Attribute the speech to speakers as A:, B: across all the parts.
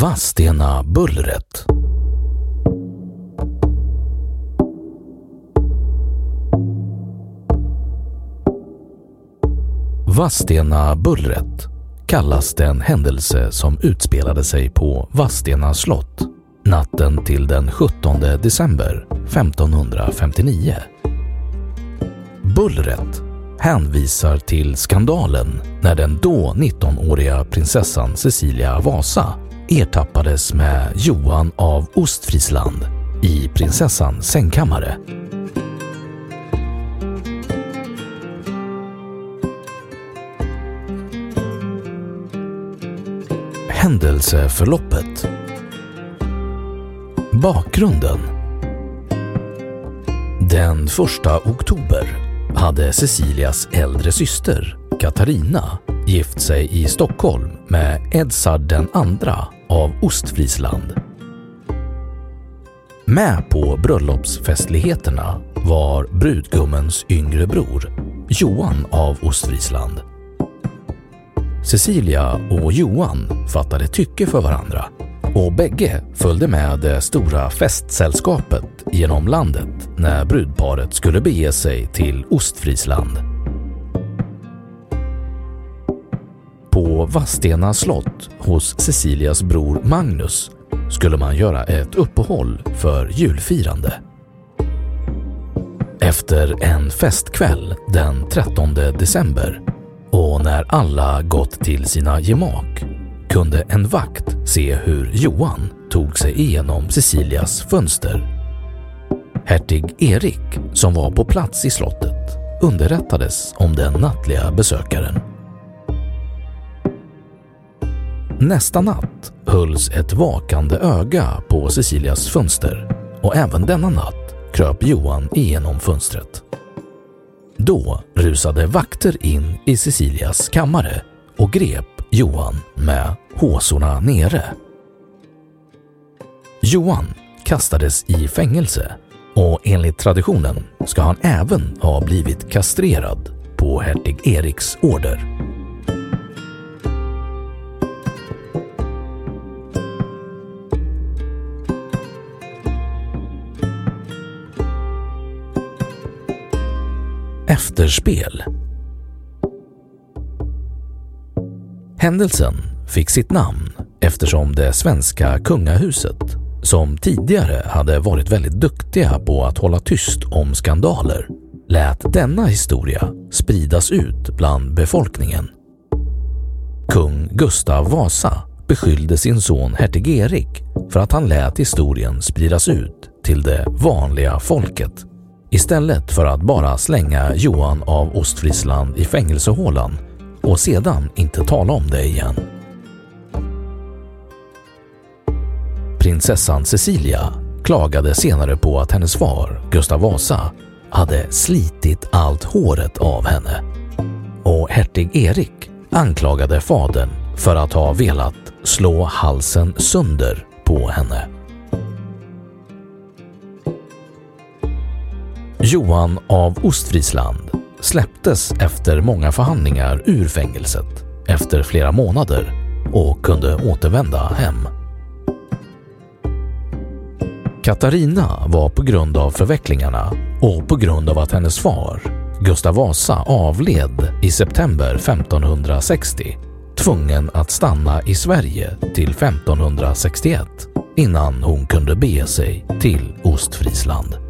A: Vadstena bullret Vadstena bullret kallas den händelse som utspelade sig på Vadstena slott natten till den 17 december 1559. Bullret hänvisar till skandalen när den då 19-åriga prinsessan Cecilia Vasa ertappades med Johan av Ostfriesland i prinsessans sängkammare. Händelseförloppet. Bakgrunden. Den 1 oktober hade Cecilias äldre syster Katarina gift sig i Stockholm med Edsard den andra av Ostfriesland. Med på bröllopsfestligheterna var brudgummens yngre bror Johan av Ostfriesland. Cecilia och Johan fattade tycke för varandra och bägge följde med det stora festsällskapet genom landet när brudparet skulle bege sig till Ostfriesland. På Vadstena slott hos Cecilias bror Magnus skulle man göra ett uppehåll för julfirande. Efter en festkväll den 13 december och när alla gått till sina gemak kunde en vakt se hur Johan tog sig igenom Cecilias fönster. Hertig Erik, som var på plats i slottet, underrättades om den nattliga besökaren. Nästa natt hölls ett vakande öga på Cecilias fönster och även denna natt kröp Johan igenom fönstret. Då rusade vakter in i Cecilias kammare och grep Johan med håsorna nere. Johan kastades i fängelse och enligt traditionen ska han även ha blivit kastrerad på hertig Eriks order. Efterspel Händelsen fick sitt namn eftersom det svenska kungahuset, som tidigare hade varit väldigt duktiga på att hålla tyst om skandaler, lät denna historia spridas ut bland befolkningen. Kung Gustav Vasa beskyllde sin son hertig Erik för att han lät historien spridas ut till det vanliga folket istället för att bara slänga Johan av Ostfriesland i fängelsehålan och sedan inte tala om det igen. Prinsessan Cecilia klagade senare på att hennes far, Gustav Vasa, hade slitit allt håret av henne. Och hertig Erik anklagade fadern för att ha velat slå halsen sönder på henne. Johan av Ostfriesland släpptes efter många förhandlingar ur fängelset efter flera månader och kunde återvända hem. Katarina var på grund av förvecklingarna och på grund av att hennes far, Gustav Vasa, avled i september 1560 tvungen att stanna i Sverige till 1561 innan hon kunde bege sig till Ostfriesland.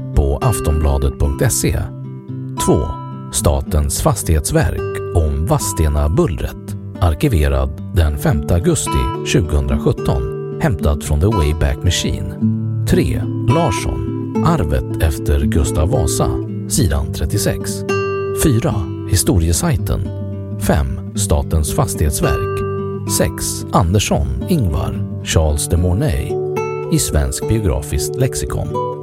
A: på aftonbladet.se 2. Statens fastighetsverk om Vadstena-bullret arkiverad den 5 augusti 2017 hämtat från The Wayback Machine 3. Larsson Arvet efter Gustav Vasa sidan 36 4. Historiesajten 5. Statens fastighetsverk 6. Andersson, Ingvar, Charles de Mornay i Svensk biografiskt lexikon